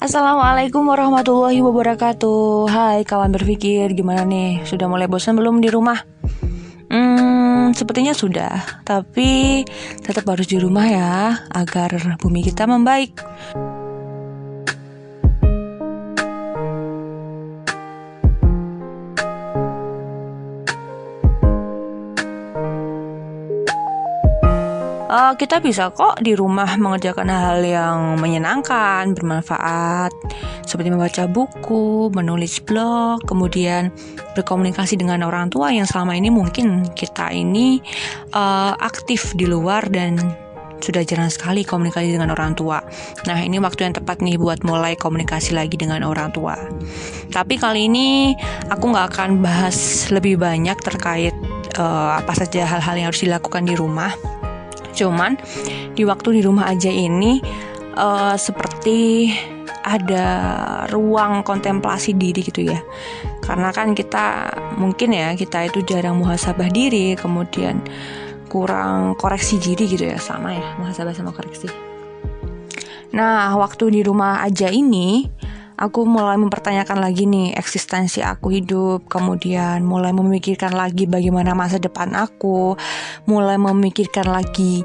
Assalamualaikum warahmatullahi wabarakatuh. Hai kawan berpikir gimana nih? Sudah mulai bosan belum di rumah? Hmm, sepertinya sudah. Tapi tetap harus di rumah ya Agar bumi kita membaik uh, kita bisa kok di rumah mengerjakan hal yang menyenangkan, bermanfaat, seperti membaca buku, menulis blog, kemudian berkomunikasi dengan orang tua yang selama ini mungkin kita ini uh, aktif di luar dan sudah jarang sekali komunikasi dengan orang tua. Nah, ini waktu yang tepat nih buat mulai komunikasi lagi dengan orang tua. Tapi kali ini aku nggak akan bahas lebih banyak terkait uh, apa saja hal-hal yang harus dilakukan di rumah Cuman di waktu di rumah aja ini uh, seperti ada ruang kontemplasi diri gitu ya. Karena kan kita mungkin ya kita itu jarang muhasabah diri, kemudian kurang koreksi diri gitu ya sama ya muhasabah sama koreksi. Nah, waktu di rumah aja ini aku mulai mempertanyakan lagi nih eksistensi aku hidup, kemudian mulai memikirkan lagi bagaimana masa depan aku, mulai memikirkan lagi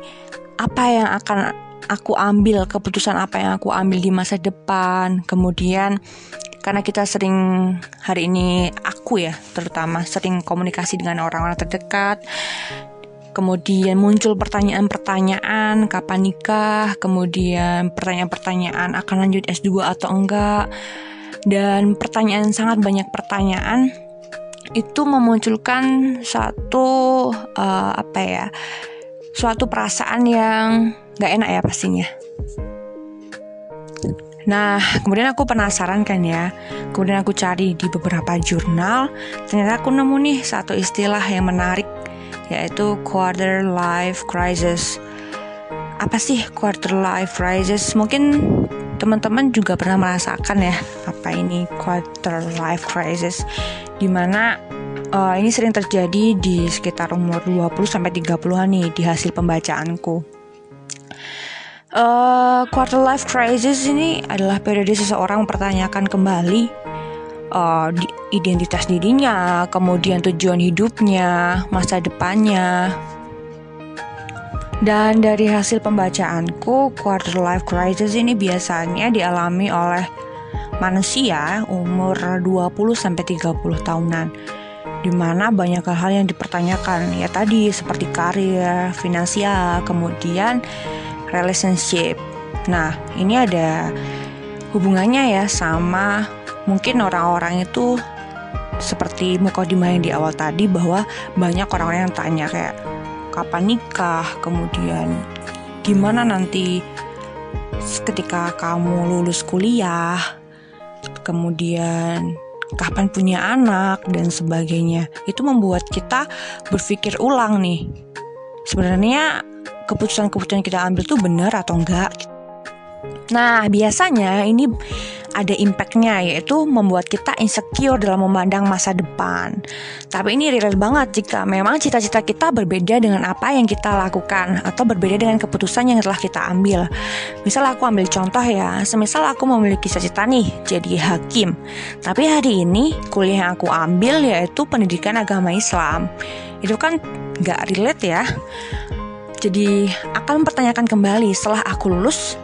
apa yang akan aku ambil, keputusan apa yang aku ambil di masa depan, kemudian karena kita sering hari ini aku ya terutama sering komunikasi dengan orang-orang terdekat kemudian muncul pertanyaan-pertanyaan kapan nikah, kemudian pertanyaan-pertanyaan akan lanjut S2 atau enggak, dan pertanyaan sangat banyak pertanyaan itu memunculkan satu uh, apa ya, suatu perasaan yang gak enak ya pastinya. Nah, kemudian aku penasaran kan ya. Kemudian aku cari di beberapa jurnal, ternyata aku nemu nih satu istilah yang menarik yaitu quarter life crisis. Apa sih quarter life crisis? Mungkin teman-teman juga pernah merasakan ya apa ini quarter life crisis di mana uh, ini sering terjadi di sekitar umur 20 sampai 30-an nih di hasil pembacaanku. Uh, quarter life crisis ini adalah periode seseorang mempertanyakan kembali uh, identitas dirinya, kemudian tujuan hidupnya, masa depannya. Dan dari hasil pembacaanku, quarter life crisis ini biasanya dialami oleh manusia umur 20 sampai 30 tahunan di mana banyak hal yang dipertanyakan ya tadi seperti karir, finansial, kemudian relationship. Nah, ini ada hubungannya ya sama mungkin orang-orang itu seperti mukodimah yang di awal tadi bahwa banyak orang-orang yang tanya kayak kapan nikah, kemudian gimana nanti ketika kamu lulus kuliah, kemudian kapan punya anak dan sebagainya. Itu membuat kita berpikir ulang nih. Sebenarnya keputusan-keputusan kita ambil tuh benar atau enggak? Nah, biasanya ini ada impactnya yaitu membuat kita insecure dalam memandang masa depan. Tapi ini real banget jika memang cita-cita kita berbeda dengan apa yang kita lakukan atau berbeda dengan keputusan yang telah kita ambil. Misal aku ambil contoh ya, semisal aku memiliki cita-cita nih jadi hakim. Tapi hari ini kuliah yang aku ambil yaitu pendidikan agama Islam. Itu kan gak relate ya. Jadi akan mempertanyakan kembali setelah aku lulus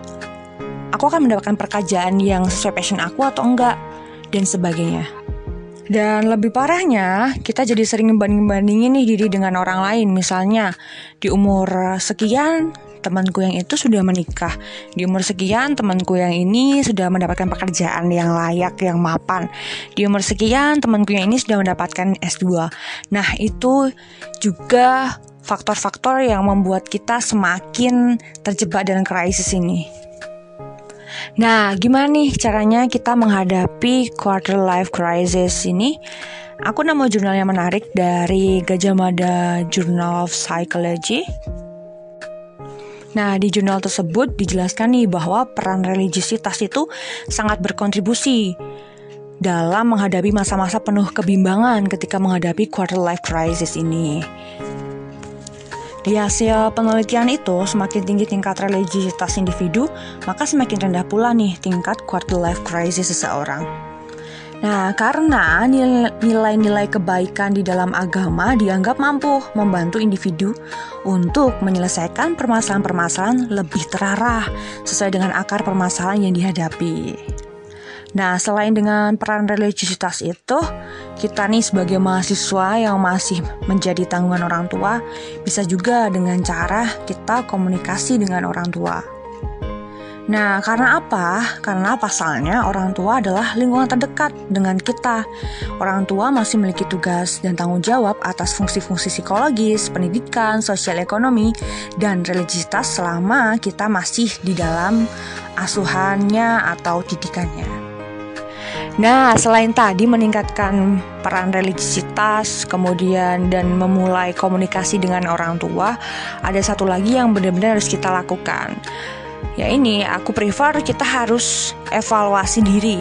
aku akan mendapatkan pekerjaan yang sesuai passion aku atau enggak dan sebagainya. Dan lebih parahnya, kita jadi sering banding-bandingin nih diri dengan orang lain. Misalnya, di umur sekian, temanku yang itu sudah menikah. Di umur sekian, temanku yang ini sudah mendapatkan pekerjaan yang layak, yang mapan. Di umur sekian, temanku yang ini sudah mendapatkan S2. Nah, itu juga faktor-faktor yang membuat kita semakin terjebak dalam krisis ini. Nah, gimana nih caranya kita menghadapi quarter life crisis ini? Aku nemu jurnal yang menarik dari Gajah Mada Journal of Psychology. Nah, di jurnal tersebut dijelaskan nih bahwa peran religiositas itu sangat berkontribusi dalam menghadapi masa-masa penuh kebimbangan ketika menghadapi quarter life crisis ini. Di hasil penelitian itu, semakin tinggi tingkat religiositas individu, maka semakin rendah pula nih tingkat quarter life crisis seseorang. Nah, karena nilai-nilai kebaikan di dalam agama dianggap mampu membantu individu untuk menyelesaikan permasalahan-permasalahan lebih terarah sesuai dengan akar permasalahan yang dihadapi. Nah, selain dengan peran religiositas itu, kita nih sebagai mahasiswa yang masih menjadi tanggungan orang tua, bisa juga dengan cara kita komunikasi dengan orang tua. Nah, karena apa? Karena pasalnya orang tua adalah lingkungan terdekat dengan kita. Orang tua masih memiliki tugas dan tanggung jawab atas fungsi-fungsi psikologis, pendidikan, sosial ekonomi, dan religiositas selama kita masih di dalam asuhannya atau didikannya. Nah, selain tadi meningkatkan peran religiositas, kemudian dan memulai komunikasi dengan orang tua, ada satu lagi yang benar-benar harus kita lakukan. Ya ini, aku prefer kita harus evaluasi diri.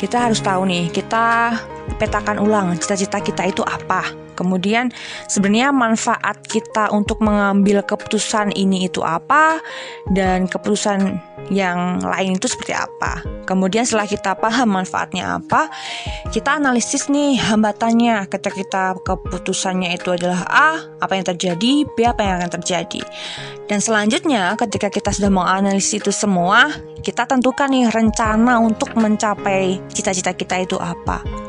Kita harus tahu nih, kita petakan ulang cita-cita kita itu apa. Kemudian sebenarnya manfaat kita untuk mengambil keputusan ini itu apa dan keputusan yang lain itu seperti apa. Kemudian setelah kita paham manfaatnya apa, kita analisis nih hambatannya ketika kita keputusannya itu adalah A, apa yang terjadi, B, apa yang akan terjadi. Dan selanjutnya ketika kita sudah menganalisis itu semua, kita tentukan nih rencana untuk mencapai cita-cita kita itu apa.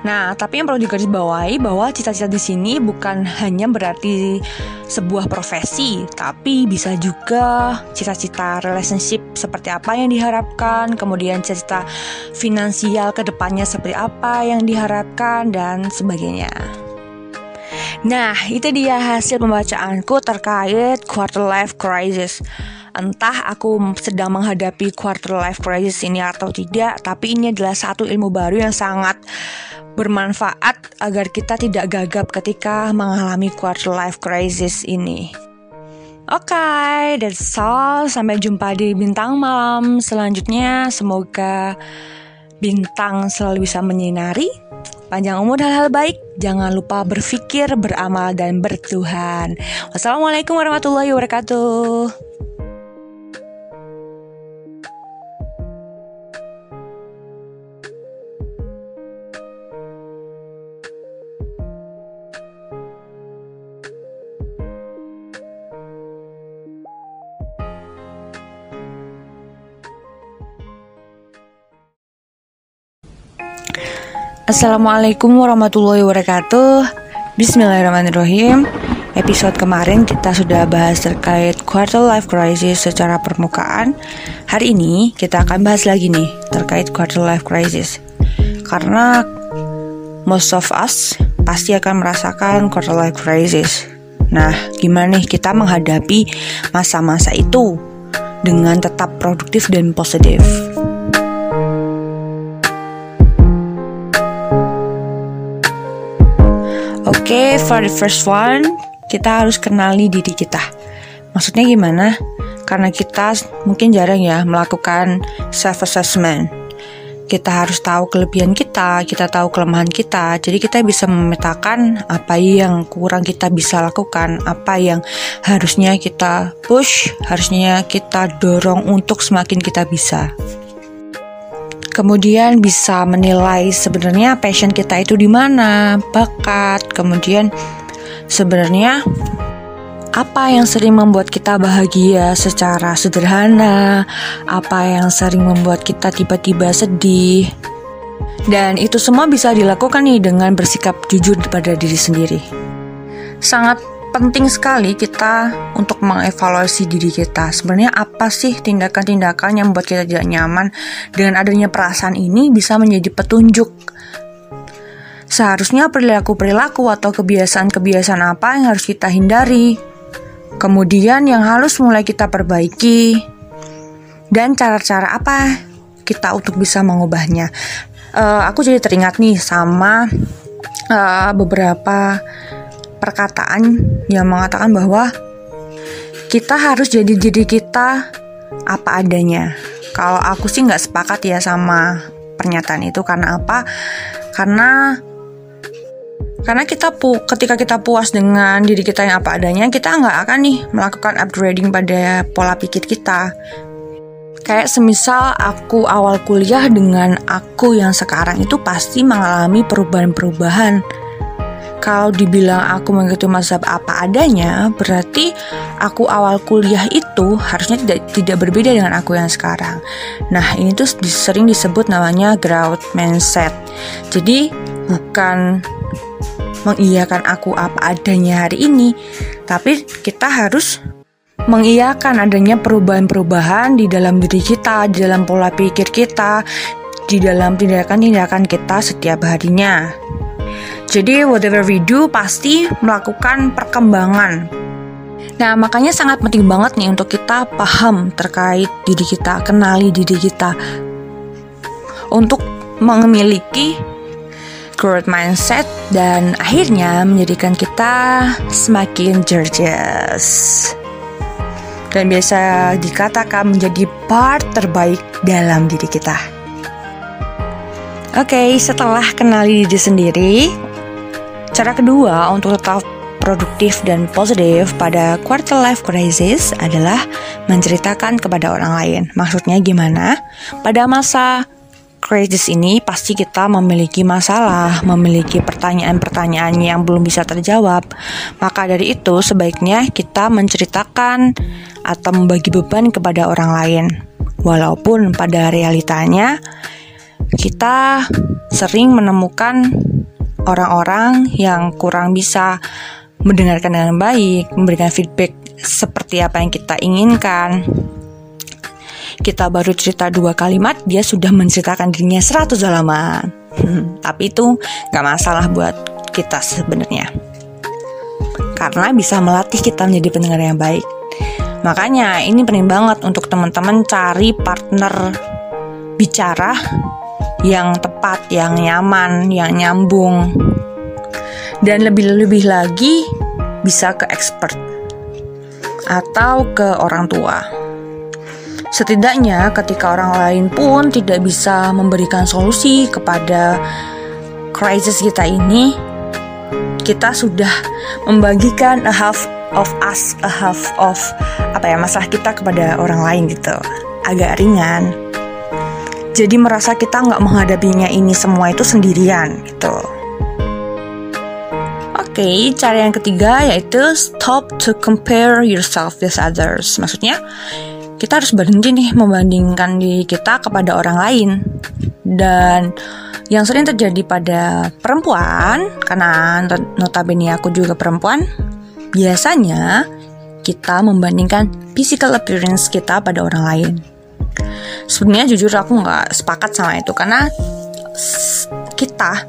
Nah, tapi yang perlu digarisbawahi bahwa cita-cita di sini bukan hanya berarti sebuah profesi, tapi bisa juga cita-cita relationship seperti apa yang diharapkan, kemudian cita-cita finansial ke depannya seperti apa yang diharapkan dan sebagainya. Nah, itu dia hasil pembacaanku terkait quarter life crisis. Entah aku sedang menghadapi quarter life crisis ini atau tidak, tapi ini adalah satu ilmu baru yang sangat bermanfaat agar kita tidak gagap ketika mengalami quarter life crisis ini. Oke, okay, that's all. Sampai jumpa di bintang malam selanjutnya. Semoga bintang selalu bisa menyinari. Panjang umur hal-hal baik. Jangan lupa berpikir, beramal, dan bertuhan. Wassalamualaikum warahmatullahi wabarakatuh. Assalamualaikum warahmatullahi wabarakatuh. Bismillahirrahmanirrahim. Episode kemarin kita sudah bahas terkait quarter life crisis secara permukaan. Hari ini kita akan bahas lagi nih terkait quarter life crisis. Karena most of us pasti akan merasakan quarter life crisis. Nah gimana nih kita menghadapi masa-masa itu dengan tetap produktif dan positif okay, for the first one, kita harus kenali diri kita. Maksudnya gimana? Karena kita mungkin jarang ya melakukan self assessment. Kita harus tahu kelebihan kita, kita tahu kelemahan kita. Jadi kita bisa memetakan apa yang kurang kita bisa lakukan, apa yang harusnya kita push, harusnya kita dorong untuk semakin kita bisa kemudian bisa menilai sebenarnya passion kita itu di mana, bakat, kemudian sebenarnya apa yang sering membuat kita bahagia secara sederhana, apa yang sering membuat kita tiba-tiba sedih. Dan itu semua bisa dilakukan nih dengan bersikap jujur pada diri sendiri. Sangat penting sekali kita untuk mengevaluasi diri kita. Sebenarnya apa sih tindakan-tindakan yang membuat kita tidak nyaman? Dengan adanya perasaan ini bisa menjadi petunjuk. Seharusnya perilaku-perilaku atau kebiasaan-kebiasaan apa yang harus kita hindari. Kemudian yang harus mulai kita perbaiki. Dan cara-cara apa kita untuk bisa mengubahnya. Uh, aku jadi teringat nih sama uh, beberapa perkataan yang mengatakan bahwa kita harus jadi diri kita apa adanya. Kalau aku sih nggak sepakat ya sama pernyataan itu karena apa? Karena Karena kita pu ketika kita puas dengan diri kita yang apa adanya, kita nggak akan nih melakukan upgrading pada pola pikir kita. Kayak semisal aku awal kuliah dengan aku yang sekarang itu pasti mengalami perubahan-perubahan. Kalau dibilang aku mengikuti mazhab apa adanya, berarti aku awal kuliah itu harusnya tidak tidak berbeda dengan aku yang sekarang. Nah, ini tuh sering disebut namanya growth mindset. Jadi bukan mengiyakan aku apa adanya hari ini, tapi kita harus mengiyakan adanya perubahan-perubahan di dalam diri kita, di dalam pola pikir kita, di dalam tindakan-tindakan kita setiap harinya. Jadi whatever we do pasti melakukan perkembangan. Nah, makanya sangat penting banget nih untuk kita paham terkait diri kita, kenali diri kita. Untuk memiliki growth mindset dan akhirnya menjadikan kita semakin gorgeous. Dan biasa dikatakan menjadi part terbaik dalam diri kita. Oke, okay, setelah kenali diri sendiri, Cara kedua untuk tetap produktif dan positif pada quarter life crisis adalah menceritakan kepada orang lain. Maksudnya gimana? Pada masa krisis ini pasti kita memiliki masalah, memiliki pertanyaan-pertanyaan yang belum bisa terjawab. Maka dari itu sebaiknya kita menceritakan atau membagi beban kepada orang lain. Walaupun pada realitanya kita sering menemukan orang-orang yang kurang bisa mendengarkan dengan baik, memberikan feedback seperti apa yang kita inginkan. Kita baru cerita dua kalimat, dia sudah menceritakan dirinya 100 halaman. Hmm, tapi itu gak masalah buat kita sebenarnya. Karena bisa melatih kita menjadi pendengar yang baik. Makanya ini penting banget untuk teman-teman cari partner bicara yang tepat, yang nyaman, yang nyambung. Dan lebih-lebih lagi bisa ke expert atau ke orang tua. Setidaknya ketika orang lain pun tidak bisa memberikan solusi kepada krisis kita ini, kita sudah membagikan a half of us, a half of apa ya masalah kita kepada orang lain gitu. Agak ringan jadi merasa kita nggak menghadapinya ini semua itu sendirian gitu. Oke, okay, cara yang ketiga yaitu stop to compare yourself with others. Maksudnya kita harus berhenti nih membandingkan diri kita kepada orang lain. Dan yang sering terjadi pada perempuan, karena notabene aku juga perempuan, biasanya kita membandingkan physical appearance kita pada orang lain sebenarnya jujur aku nggak sepakat sama itu karena kita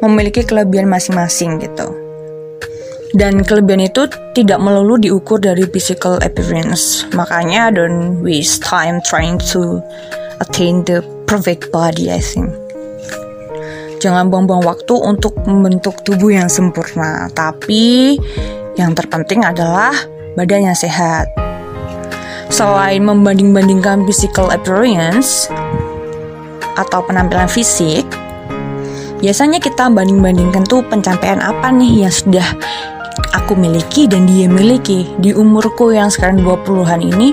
memiliki kelebihan masing-masing gitu. Dan kelebihan itu tidak melulu diukur dari physical appearance. Makanya don't waste time trying to attain the perfect body I think. Jangan buang-buang waktu untuk membentuk tubuh yang sempurna. Tapi yang terpenting adalah badan yang sehat Selain membanding-bandingkan physical appearance atau penampilan fisik, biasanya kita banding-bandingkan tuh pencapaian apa nih yang sudah aku miliki dan dia miliki. Di umurku yang sekarang 20-an ini,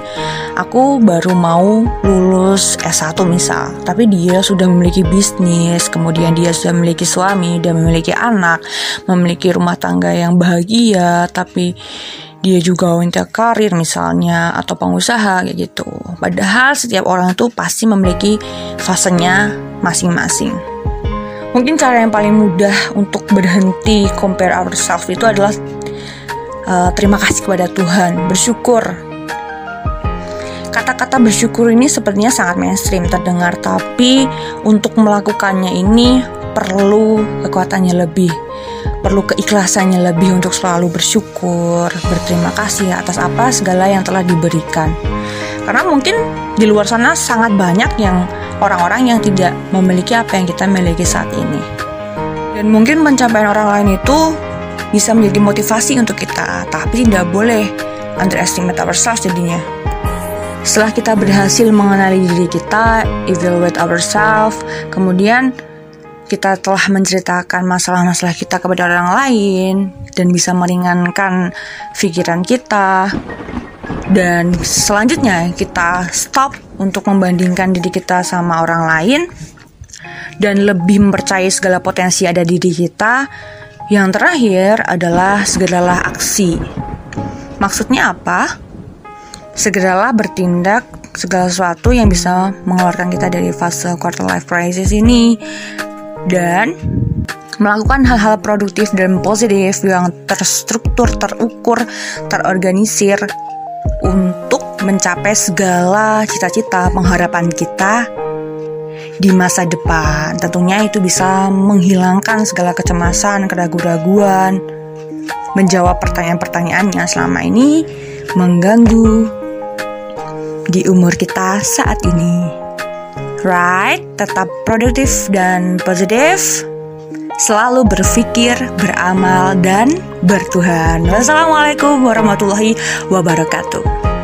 aku baru mau lulus S1 misal. Tapi dia sudah memiliki bisnis, kemudian dia sudah memiliki suami, dan memiliki anak, memiliki rumah tangga yang bahagia, tapi dia juga wanita karir misalnya atau pengusaha kayak gitu. Padahal setiap orang itu pasti memiliki fasenya masing-masing. Mungkin cara yang paling mudah untuk berhenti compare ourselves itu adalah uh, terima kasih kepada Tuhan, bersyukur. Kata-kata bersyukur ini sepertinya sangat mainstream terdengar, tapi untuk melakukannya ini perlu kekuatannya lebih perlu keikhlasannya lebih untuk selalu bersyukur, berterima kasih atas apa segala yang telah diberikan. Karena mungkin di luar sana sangat banyak yang orang-orang yang tidak memiliki apa yang kita miliki saat ini. Dan mungkin pencapaian orang lain itu bisa menjadi motivasi untuk kita, tapi tidak boleh underestimate ourselves jadinya. Setelah kita berhasil mengenali diri kita, evaluate ourselves, kemudian kita telah menceritakan masalah-masalah kita kepada orang lain dan bisa meringankan pikiran kita. Dan selanjutnya kita stop untuk membandingkan diri kita sama orang lain dan lebih mempercayai segala potensi ada di diri kita. Yang terakhir adalah segeralah aksi. Maksudnya apa? Segeralah bertindak segala sesuatu yang bisa mengeluarkan kita dari fase quarter life crisis ini dan melakukan hal-hal produktif dan positif yang terstruktur, terukur, terorganisir untuk mencapai segala cita-cita pengharapan kita di masa depan. Tentunya itu bisa menghilangkan segala kecemasan, keraguan-raguan, menjawab pertanyaan-pertanyaan yang selama ini mengganggu di umur kita saat ini right, tetap produktif dan positif, selalu berpikir, beramal, dan bertuhan. Wassalamualaikum warahmatullahi wabarakatuh.